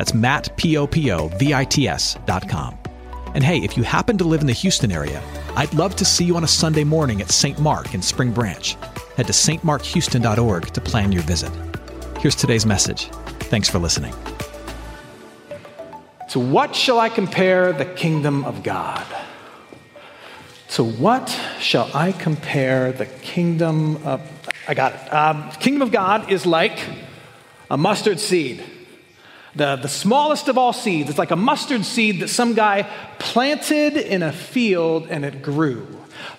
That's Matt, P-O-P-O-V-I-T-S dot com. And hey, if you happen to live in the Houston area, I'd love to see you on a Sunday morning at St. Mark in Spring Branch. Head to stmarkhouston.org to plan your visit. Here's today's message. Thanks for listening. To what shall I compare the kingdom of God? To what shall I compare the kingdom of I got it. Um, kingdom of God is like a mustard seed. The, the smallest of all seeds. It's like a mustard seed that some guy planted in a field and it grew.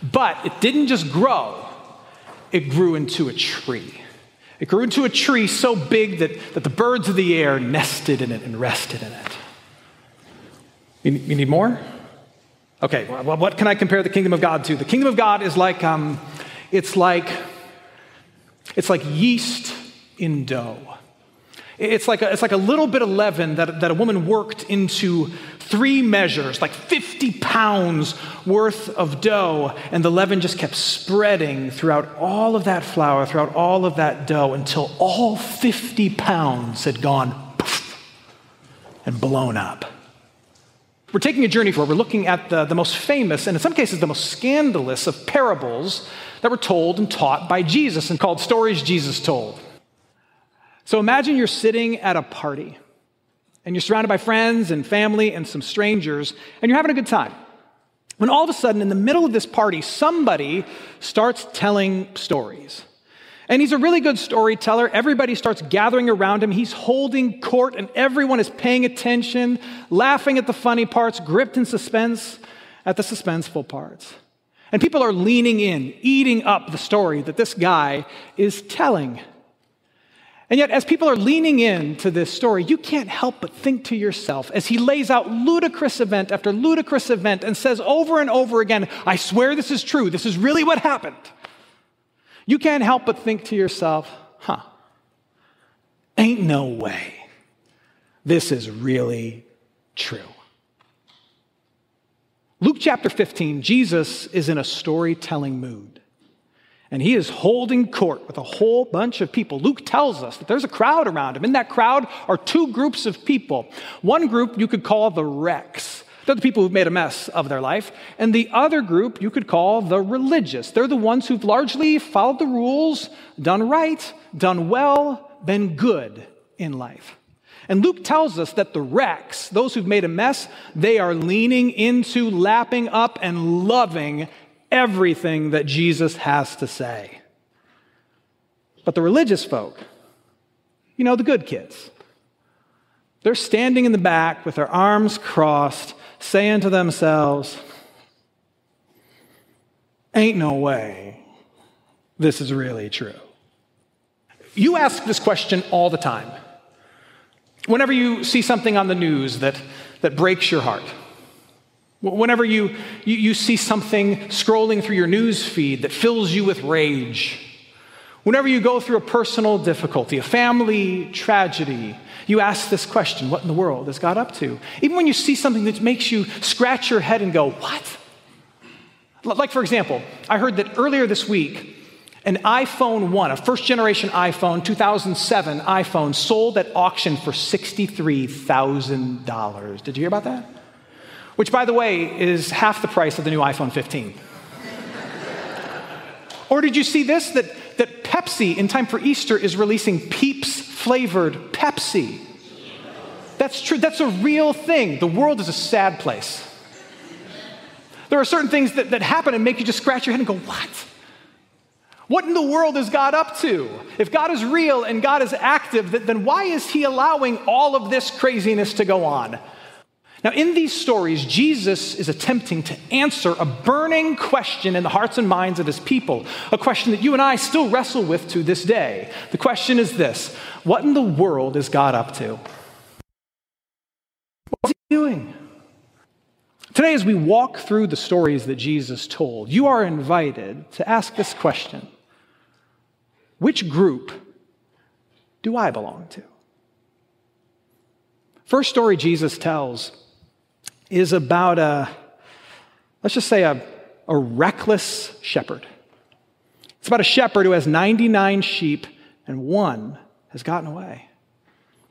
But it didn't just grow, it grew into a tree. It grew into a tree so big that, that the birds of the air nested in it and rested in it. You, you need more? Okay, well, what can I compare the kingdom of God to? The kingdom of God is like, um, it's like, it's like yeast in dough. It's like a, it's like a little bit of leaven that, that a woman worked into three measures, like 50 pounds worth of dough, and the leaven just kept spreading throughout all of that flour, throughout all of that dough, until all 50 pounds had gone poof, and blown up. We're taking a journey for where we're looking at the, the most famous, and in some cases, the most scandalous of parables that were told and taught by Jesus and called Stories Jesus Told. So imagine you're sitting at a party and you're surrounded by friends and family and some strangers, and you're having a good time. When all of a sudden, in the middle of this party, somebody starts telling stories. And he's a really good storyteller. Everybody starts gathering around him. He's holding court, and everyone is paying attention, laughing at the funny parts, gripped in suspense at the suspenseful parts. And people are leaning in, eating up the story that this guy is telling. And yet, as people are leaning in to this story, you can't help but think to yourself as he lays out ludicrous event after ludicrous event and says over and over again, I swear this is true, this is really what happened. You can't help but think to yourself, huh, ain't no way this is really true. Luke chapter 15, Jesus is in a storytelling mood. And he is holding court with a whole bunch of people. Luke tells us that there's a crowd around him. In that crowd are two groups of people. One group you could call the wrecks. They're the people who've made a mess of their life. And the other group you could call the religious. They're the ones who've largely followed the rules, done right, done well, been good in life. And Luke tells us that the wrecks, those who've made a mess, they are leaning into, lapping up, and loving everything that Jesus has to say. But the religious folk, you know, the good kids, they're standing in the back with their arms crossed, saying to themselves, Ain't no way this is really true. You ask this question all the time. Whenever you see something on the news that, that breaks your heart, whenever you, you, you see something scrolling through your news feed that fills you with rage, whenever you go through a personal difficulty, a family tragedy, you ask this question what in the world is God up to? Even when you see something that makes you scratch your head and go, what? Like, for example, I heard that earlier this week, an iPhone 1, a first generation iPhone, 2007 iPhone, sold at auction for $63,000. Did you hear about that? Which, by the way, is half the price of the new iPhone 15. or did you see this? That, that Pepsi, in time for Easter, is releasing Peeps flavored Pepsi. That's true. That's a real thing. The world is a sad place. There are certain things that, that happen and make you just scratch your head and go, What? What in the world is God up to? If God is real and God is active, then why is He allowing all of this craziness to go on? Now, in these stories, Jesus is attempting to answer a burning question in the hearts and minds of his people, a question that you and I still wrestle with to this day. The question is this What in the world is God up to? What's he doing? Today, as we walk through the stories that Jesus told, you are invited to ask this question Which group do I belong to? First story Jesus tells is about a, let's just say, a, a reckless shepherd. It's about a shepherd who has 99 sheep and one has gotten away.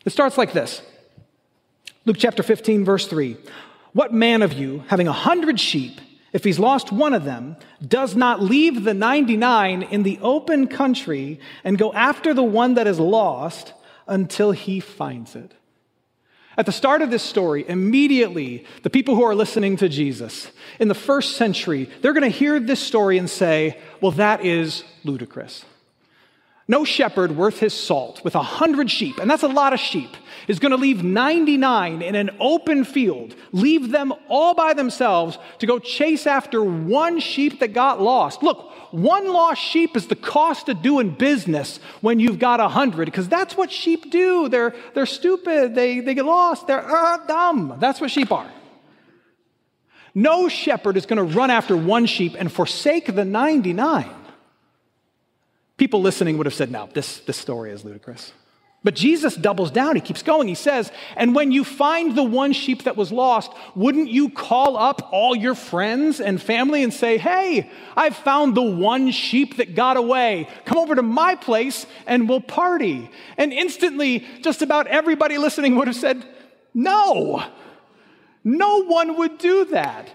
It starts like this Luke chapter 15, verse 3. What man of you, having a hundred sheep, if he's lost one of them, does not leave the 99 in the open country and go after the one that is lost until he finds it? At the start of this story, immediately, the people who are listening to Jesus in the first century, they're going to hear this story and say, well, that is ludicrous. No shepherd worth his salt with a hundred sheep, and that's a lot of sheep, is going to leave 99 in an open field, leave them all by themselves to go chase after one sheep that got lost. Look, one lost sheep is the cost of doing business when you've got a hundred, because that's what sheep do. They're, they're stupid, they, they get lost, they're uh, dumb. That's what sheep are. No shepherd is going to run after one sheep and forsake the 99. People listening would have said, no, this, this story is ludicrous. But Jesus doubles down. He keeps going. He says, And when you find the one sheep that was lost, wouldn't you call up all your friends and family and say, Hey, I've found the one sheep that got away. Come over to my place and we'll party. And instantly, just about everybody listening would have said, No, no one would do that.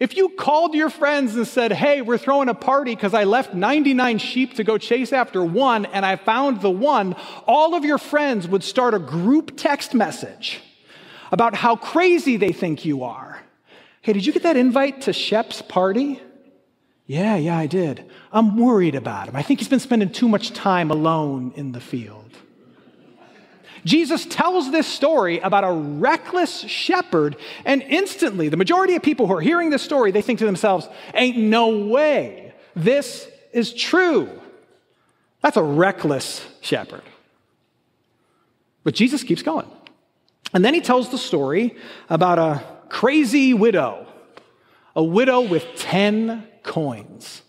If you called your friends and said, Hey, we're throwing a party because I left 99 sheep to go chase after one and I found the one, all of your friends would start a group text message about how crazy they think you are. Hey, did you get that invite to Shep's party? Yeah, yeah, I did. I'm worried about him. I think he's been spending too much time alone in the field. Jesus tells this story about a reckless shepherd, and instantly, the majority of people who are hearing this story, they think to themselves, Ain't no way this is true. That's a reckless shepherd. But Jesus keeps going. And then he tells the story about a crazy widow, a widow with 10 coins.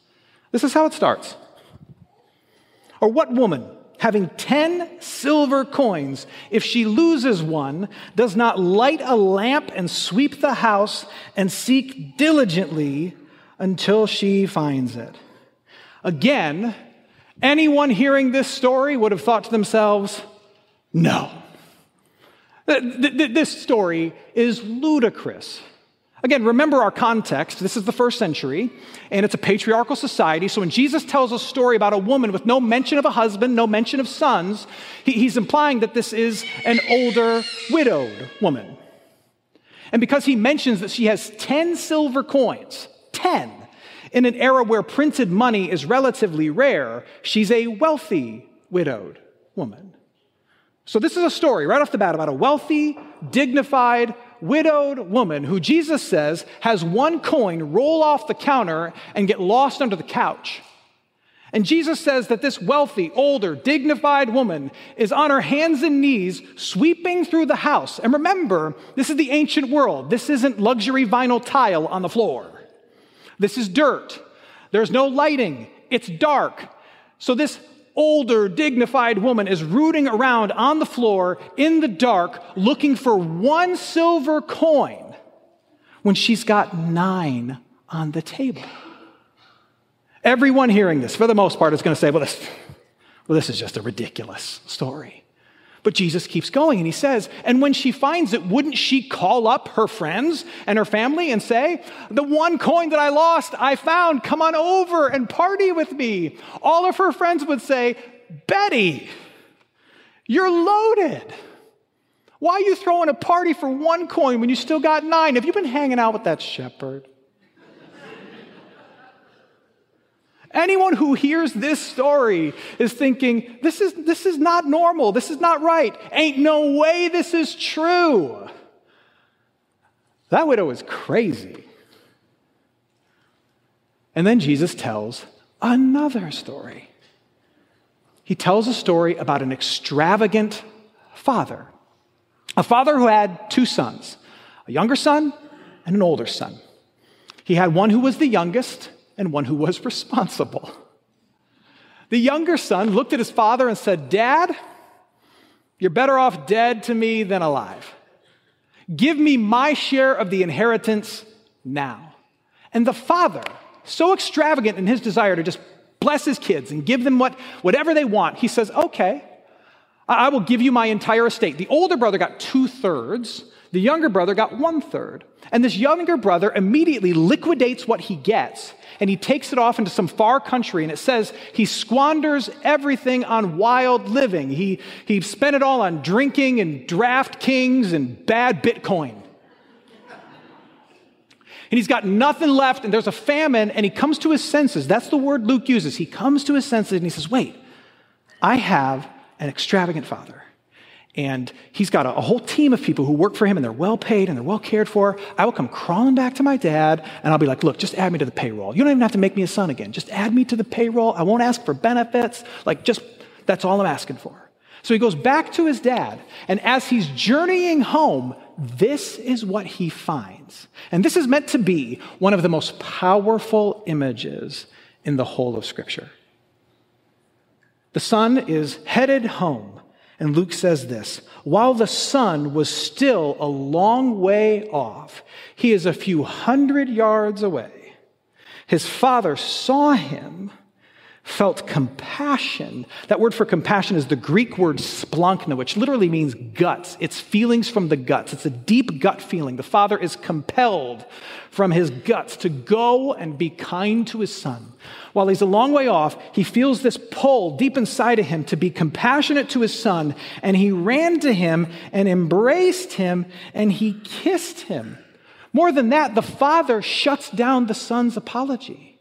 This is how it starts. Or what woman? Having 10 silver coins, if she loses one, does not light a lamp and sweep the house and seek diligently until she finds it. Again, anyone hearing this story would have thought to themselves, no. This story is ludicrous. Again, remember our context. This is the first century, and it's a patriarchal society. So when Jesus tells a story about a woman with no mention of a husband, no mention of sons, he, he's implying that this is an older, widowed woman. And because he mentions that she has 10 silver coins, 10, in an era where printed money is relatively rare, she's a wealthy, widowed woman. So this is a story right off the bat about a wealthy, dignified, widowed woman who Jesus says has one coin roll off the counter and get lost under the couch. And Jesus says that this wealthy, older, dignified woman is on her hands and knees sweeping through the house. And remember, this is the ancient world. This isn't luxury vinyl tile on the floor. This is dirt. There's no lighting. It's dark. So this older, dignified woman is rooting around on the floor in the dark looking for one silver coin when she's got nine on the table. Everyone hearing this, for the most part, is going to say, well this, well, this is just a ridiculous story. But Jesus keeps going and he says, and when she finds it, wouldn't she call up her friends and her family and say, The one coin that I lost, I found, come on over and party with me? All of her friends would say, Betty, you're loaded. Why are you throwing a party for one coin when you still got nine? Have you been hanging out with that shepherd? Anyone who hears this story is thinking, this is, this is not normal. This is not right. Ain't no way this is true. That widow is crazy. And then Jesus tells another story. He tells a story about an extravagant father, a father who had two sons, a younger son and an older son. He had one who was the youngest and one who was responsible. The younger son looked at his father and said, Dad, you're better off dead to me than alive. Give me my share of the inheritance now. And the father, so extravagant in his desire to just bless his kids and give them what, whatever they want, he says, Okay, I will give you my entire estate. The older brother got two thirds, the younger brother got one third. And this younger brother immediately liquidates what he gets and he takes it off into some far country. And it says he squanders everything on wild living. He, he spent it all on drinking and DraftKings and bad Bitcoin. And he's got nothing left, and there's a famine, and he comes to his senses. That's the word Luke uses. He comes to his senses and he says, Wait, I have an extravagant father. And he's got a, a, whole team of people who work for him and they're well paid and they're well cared for. I will come crawling back to my dad and I'll be like, look, just add me to the payroll. You don't even have to make me a son again. Just add me to the payroll. I won't ask for benefits. Like, just, that's all I'm asking for. So he goes back to his dad. And as he's journeying home, this is what he finds. And this is meant to be one of the most powerful images in the whole of Scripture. The son is headed home and Luke says this While the son was still a long way off, he is a few hundred yards away. His father saw him, felt compassion. That word for compassion is the Greek word splanchna, which literally means guts. It's feelings from the guts. It's a deep gut feeling. The father is compelled from his guts to go and be kind to his son. While he's a long way off, he feels this pull deep inside of him to be compassionate to his son, and he ran to him and embraced him and he kissed him. More than that, the father shuts down the son's apology.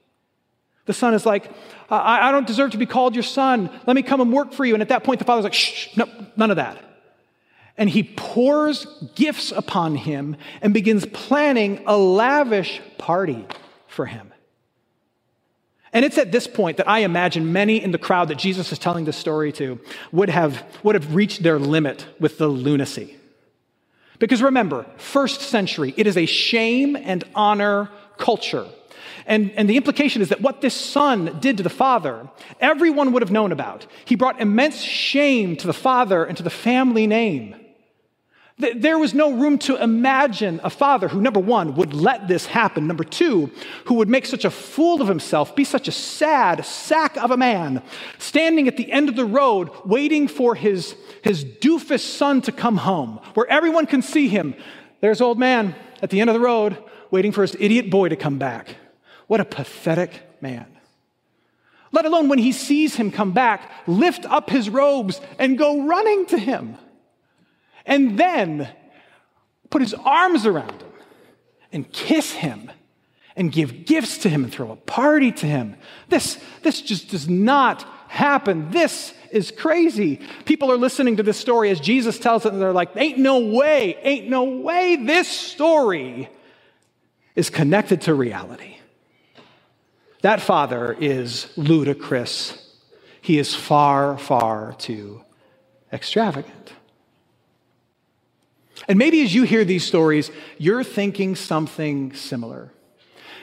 The son is like, I, I don't deserve to be called your son. Let me come and work for you. And at that point, the father's like, shh, no, none of that. And he pours gifts upon him and begins planning a lavish party for him. And it's at this point that I imagine many in the crowd that Jesus is telling this story to would have, would have reached their limit with the lunacy. Because remember, first century, it is a shame and honor culture. And, and the implication is that what this son did to the father, everyone would have known about. He brought immense shame to the father and to the family name. There was no room to imagine a father who, number one, would let this happen. Number two, who would make such a fool of himself, be such a sad sack of a man, standing at the end of the road waiting for his, his doofus son to come home, where everyone can see him. There's old man at the end of the road waiting for his idiot boy to come back. What a pathetic man. Let alone when he sees him come back, lift up his robes and go running to him and then put his arms around him and kiss him and give gifts to him and throw a party to him. This, this just does not happen. This is crazy. People are listening to this story as Jesus tells it, and they're like, ain't no way, ain't no way this story is connected to reality. That father is ludicrous. He is far, far too extravagant. And maybe as you hear these stories, you're thinking something similar.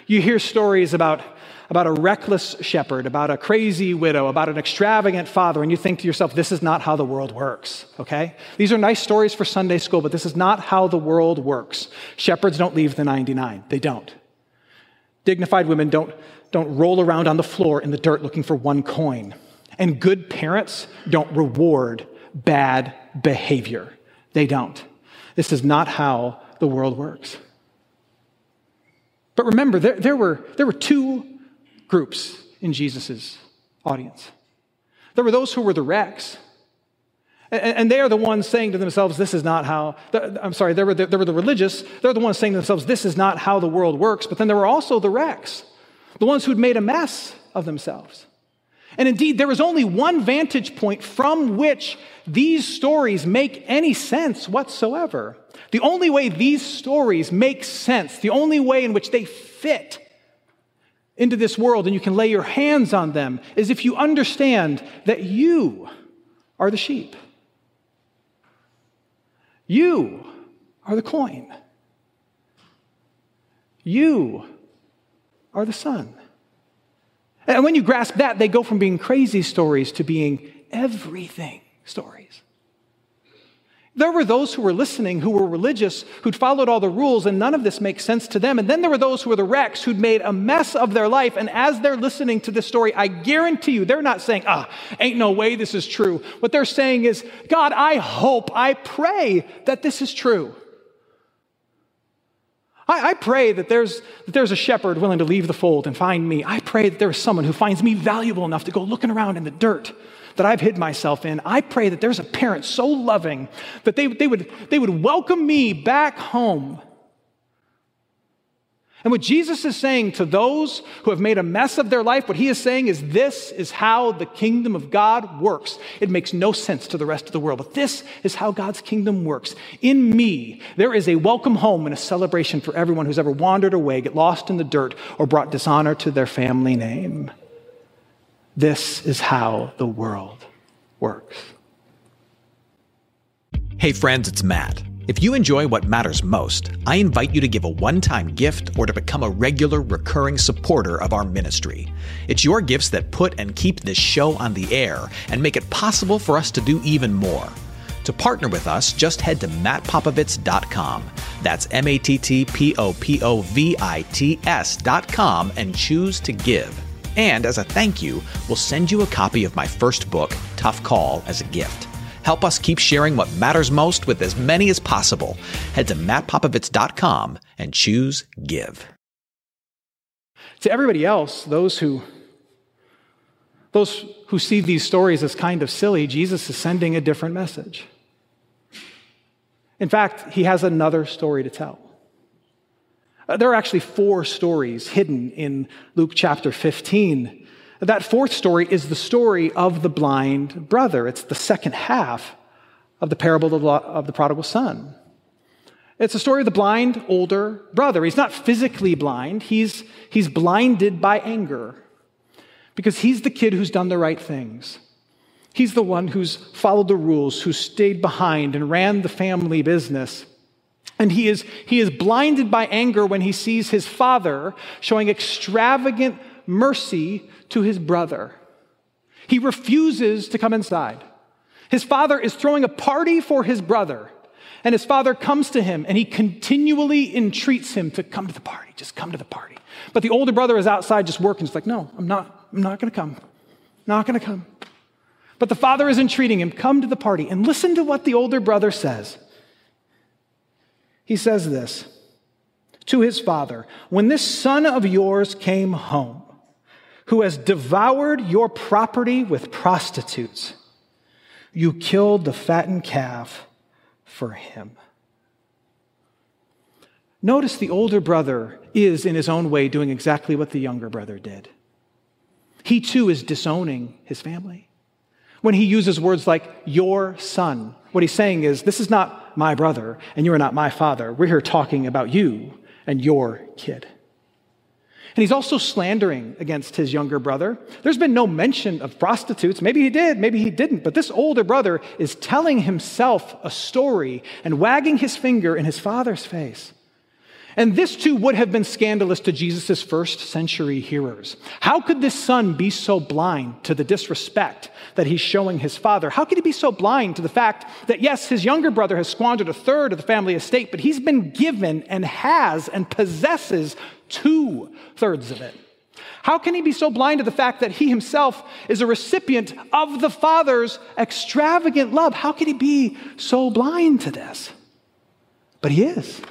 You hear stories about, about a reckless shepherd, about a crazy widow, about an extravagant father, and you think to yourself, this is not how the world works, okay? These are nice stories for Sunday school, but this is not how the world works. Shepherds don't leave the 99, they don't. Dignified women don't, don't roll around on the floor in the dirt looking for one coin. And good parents don't reward bad behavior. They don't. This is not how the world works. But remember, there, there, were, there were two groups in Jesus' audience. There were those who were the wrecks. And, and they are the ones saying to themselves, This is not how, the, I'm sorry, there were, the, there were the religious. They're the ones saying to themselves, This is not how the world works. But then there were also the wrecks, the ones who'd made a mess of themselves. And indeed, there is only one vantage point from which these stories make any sense whatsoever. The only way these stories make sense, the only way in which they fit into this world and you can lay your hands on them, is if you understand that you are the sheep. You are the coin. You are the Son. And when you grasp that, they go from being crazy stories to being everything stories. There were those who were listening who were religious, who'd followed all the rules, and none of this makes sense to them. And then there were those who were the wrecks, who'd made a mess of their life. And as they're listening to this story, I guarantee you, they're not saying, ah, ain't no way this is true. What they're saying is, God, I hope, I pray that this is true. I, I pray that there's, that there's a shepherd willing to leave the fold and find me. I pray that there's someone who finds me valuable enough to go looking around in the dirt that I've hid myself in. I pray that there's a parent so loving that they, they, would, they would welcome me back home and what Jesus is saying to those who have made a mess of their life, what he is saying is this is how the kingdom of God works. It makes no sense to the rest of the world, but this is how God's kingdom works. In me, there is a welcome home and a celebration for everyone who's ever wandered away, get lost in the dirt, or brought dishonor to their family name. This is how the world works. Hey, friends, it's Matt. If you enjoy what matters most, I invite you to give a one time gift or to become a regular, recurring supporter of our ministry. It's your gifts that put and keep this show on the air and make it possible for us to do even more. To partner with us, just head to mattpopovits.com. That's M A T T P O P O V I T S.com and choose to give. And as a thank you, we'll send you a copy of my first book, Tough Call, as a gift. Help us keep sharing what matters most with as many as possible. Head to mattpopovits.com and choose Give. To everybody else, those who those who see these stories as kind of silly, Jesus is sending a different message. In fact, he has another story to tell. Uh, there are actually four stories hidden in Luke chapter 15 that fourth story is the story of the blind brother. It's the second half of the parable of the prodigal son. It's a story of the blind older brother. He's not physically blind, he's, he's blinded by anger because he's the kid who's done the right things. He's the one who's followed the rules, who stayed behind and ran the family business. And he is, he is blinded by anger when he sees his father showing extravagant mercy to his brother. He refuses to come inside. His father is throwing a party for his brother. And his father comes to him and he continually entreats him to come to the party. Just come to the party. But the older brother is outside just working. He's like, no, I'm not, I'm not going to come. Not going to come. But the father is entreating him, come to the party. And listen to what the older brother says. He says this to his father When this son of yours came home, who has devoured your property with prostitutes. You killed the fattened calf for him. Notice the older brother is, in his own way, doing exactly what the younger brother did. He too is disowning his family. When he uses words like your son, what he's saying is, This is not my brother, and you are not my father. We're here talking about you and your kid. And he's also slandering against his younger brother. There's been no mention of prostitutes. Maybe he did, maybe he didn't. But this older brother is telling himself a story and wagging his finger in his father's face. And this too would have been scandalous to Jesus' first century hearers. How could this son be so blind to the disrespect that he's showing his father? How could he be so blind to the fact that, yes, his younger brother has squandered a third of the family estate, but he's been given and has and possesses two thirds of it? How can he be so blind to the fact that he himself is a recipient of the Father's extravagant love? How can he be so blind to this? But he is.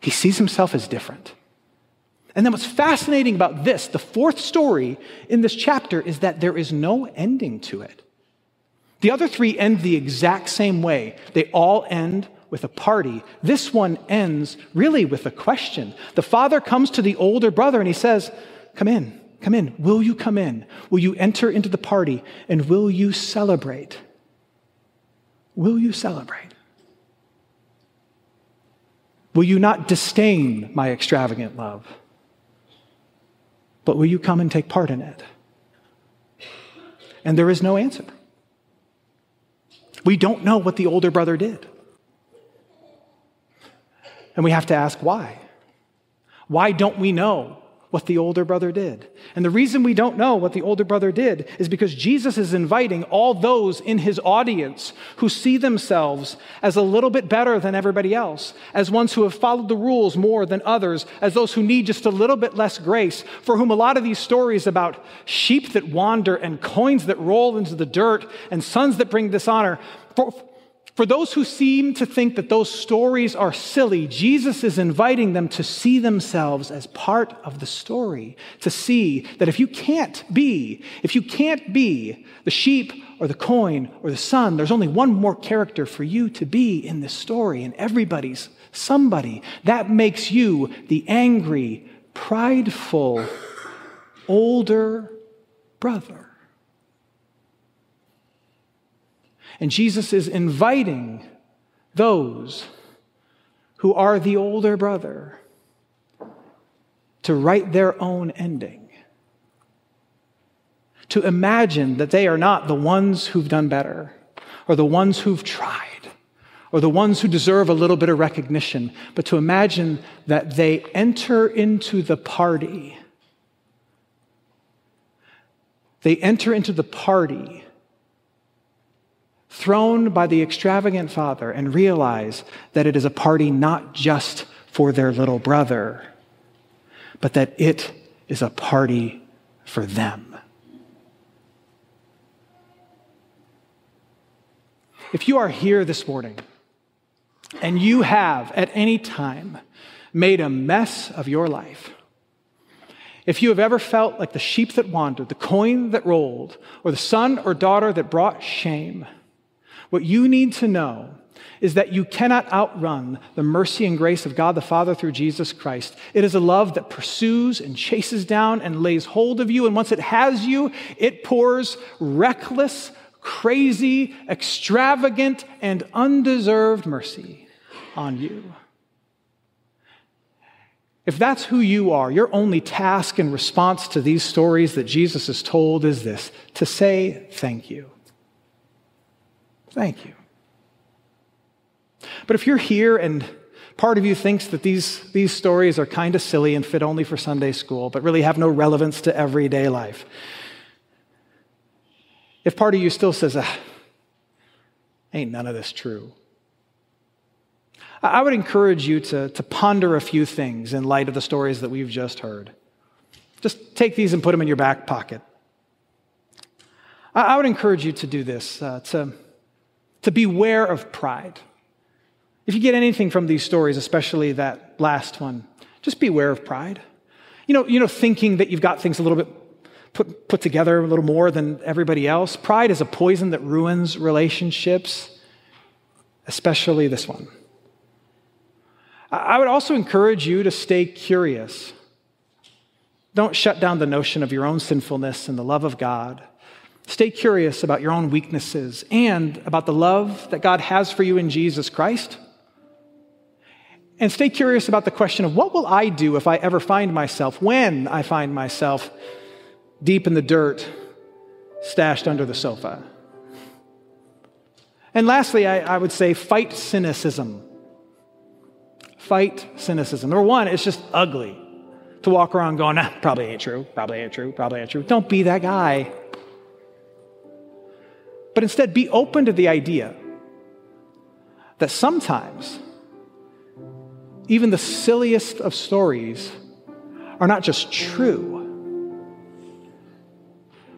He sees himself as different. And then what's fascinating about this, the fourth story in this chapter, is that there is no ending to it. The other three end the exact same way. They all end with a party. This one ends really with a question. The father comes to the older brother and he says, Come in, come in. Will you come in? Will you enter into the party? And will you celebrate? Will you celebrate? Will you not disdain my extravagant love? But will you come and take part in it? And there is no answer. We don't know what the older brother did. And we have to ask why. Why don't we know what the older brother did? And the reason we don't know what the older brother did is because Jesus is inviting all those in his audience who see themselves as a little bit better than everybody else, as ones who have followed the rules more than others, as those who need just a little bit less grace, for whom a lot of these stories about sheep that wander and coins that roll into the dirt and sons that bring dishonor, for, for those who seem to think that those stories are silly, Jesus is inviting them to see themselves as part of the story, to see that if you can't be, if you can't be the sheep or the coin or the son, there's only one more character for you to be in this story, and everybody's somebody. That makes you the angry, prideful, older brother. And Jesus is inviting those who are the older brother to write their own ending. To imagine that they are not the ones who've done better, or the ones who've tried, or the ones who deserve a little bit of recognition, but to imagine that they enter into the party. They enter into the party thrown by the extravagant father and realize that it is a party not just for their little brother, but that it is a party for them. If you are here this morning and you have at any time made a mess of your life, if you have ever felt like the sheep that wandered, the coin that rolled, or the son or daughter that brought shame, what you need to know is that you cannot outrun the mercy and grace of God the Father through Jesus Christ. It is a love that pursues and chases down and lays hold of you. And once it has you, it pours reckless, crazy, extravagant, and undeserved mercy on you. If that's who you are, your only task in response to these stories that Jesus has told is this to say thank you. Thank you. But if you're here and part of you thinks that these, these stories are kind of silly and fit only for Sunday school, but really have no relevance to everyday life, if part of you still says, ah, ain't none of this true, I would encourage you to, to ponder a few things in light of the stories that we've just heard. Just take these and put them in your back pocket. I, would encourage you to do this, uh, to to beware of pride. If you get anything from these stories, especially that last one, just beware of pride. You know, you know, thinking that you've got things a little bit put, put together a little more than everybody else. Pride is a poison that ruins relationships, especially this one. I would also encourage you to stay curious. Don't shut down the notion of your own sinfulness and the love of God. Stay curious about your own weaknesses and about the love that God has for you in Jesus Christ. And stay curious about the question of what will I do if I ever find myself, when I find myself deep in the dirt, stashed under the sofa. And lastly, I, I would say fight cynicism. Fight cynicism. Number one, it's just ugly to walk around going, ah, probably ain't true, probably ain't true, probably ain't true. Don't be that guy but instead be open to the idea that sometimes even the silliest of stories are not just true,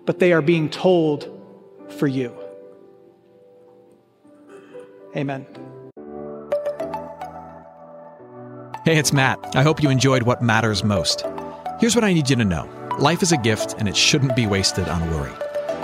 but they are being told for you. Amen. Hey, it's Matt. I hope you enjoyed what matters most. Here's what I need you to know life is a gift, and it shouldn't be wasted on worry.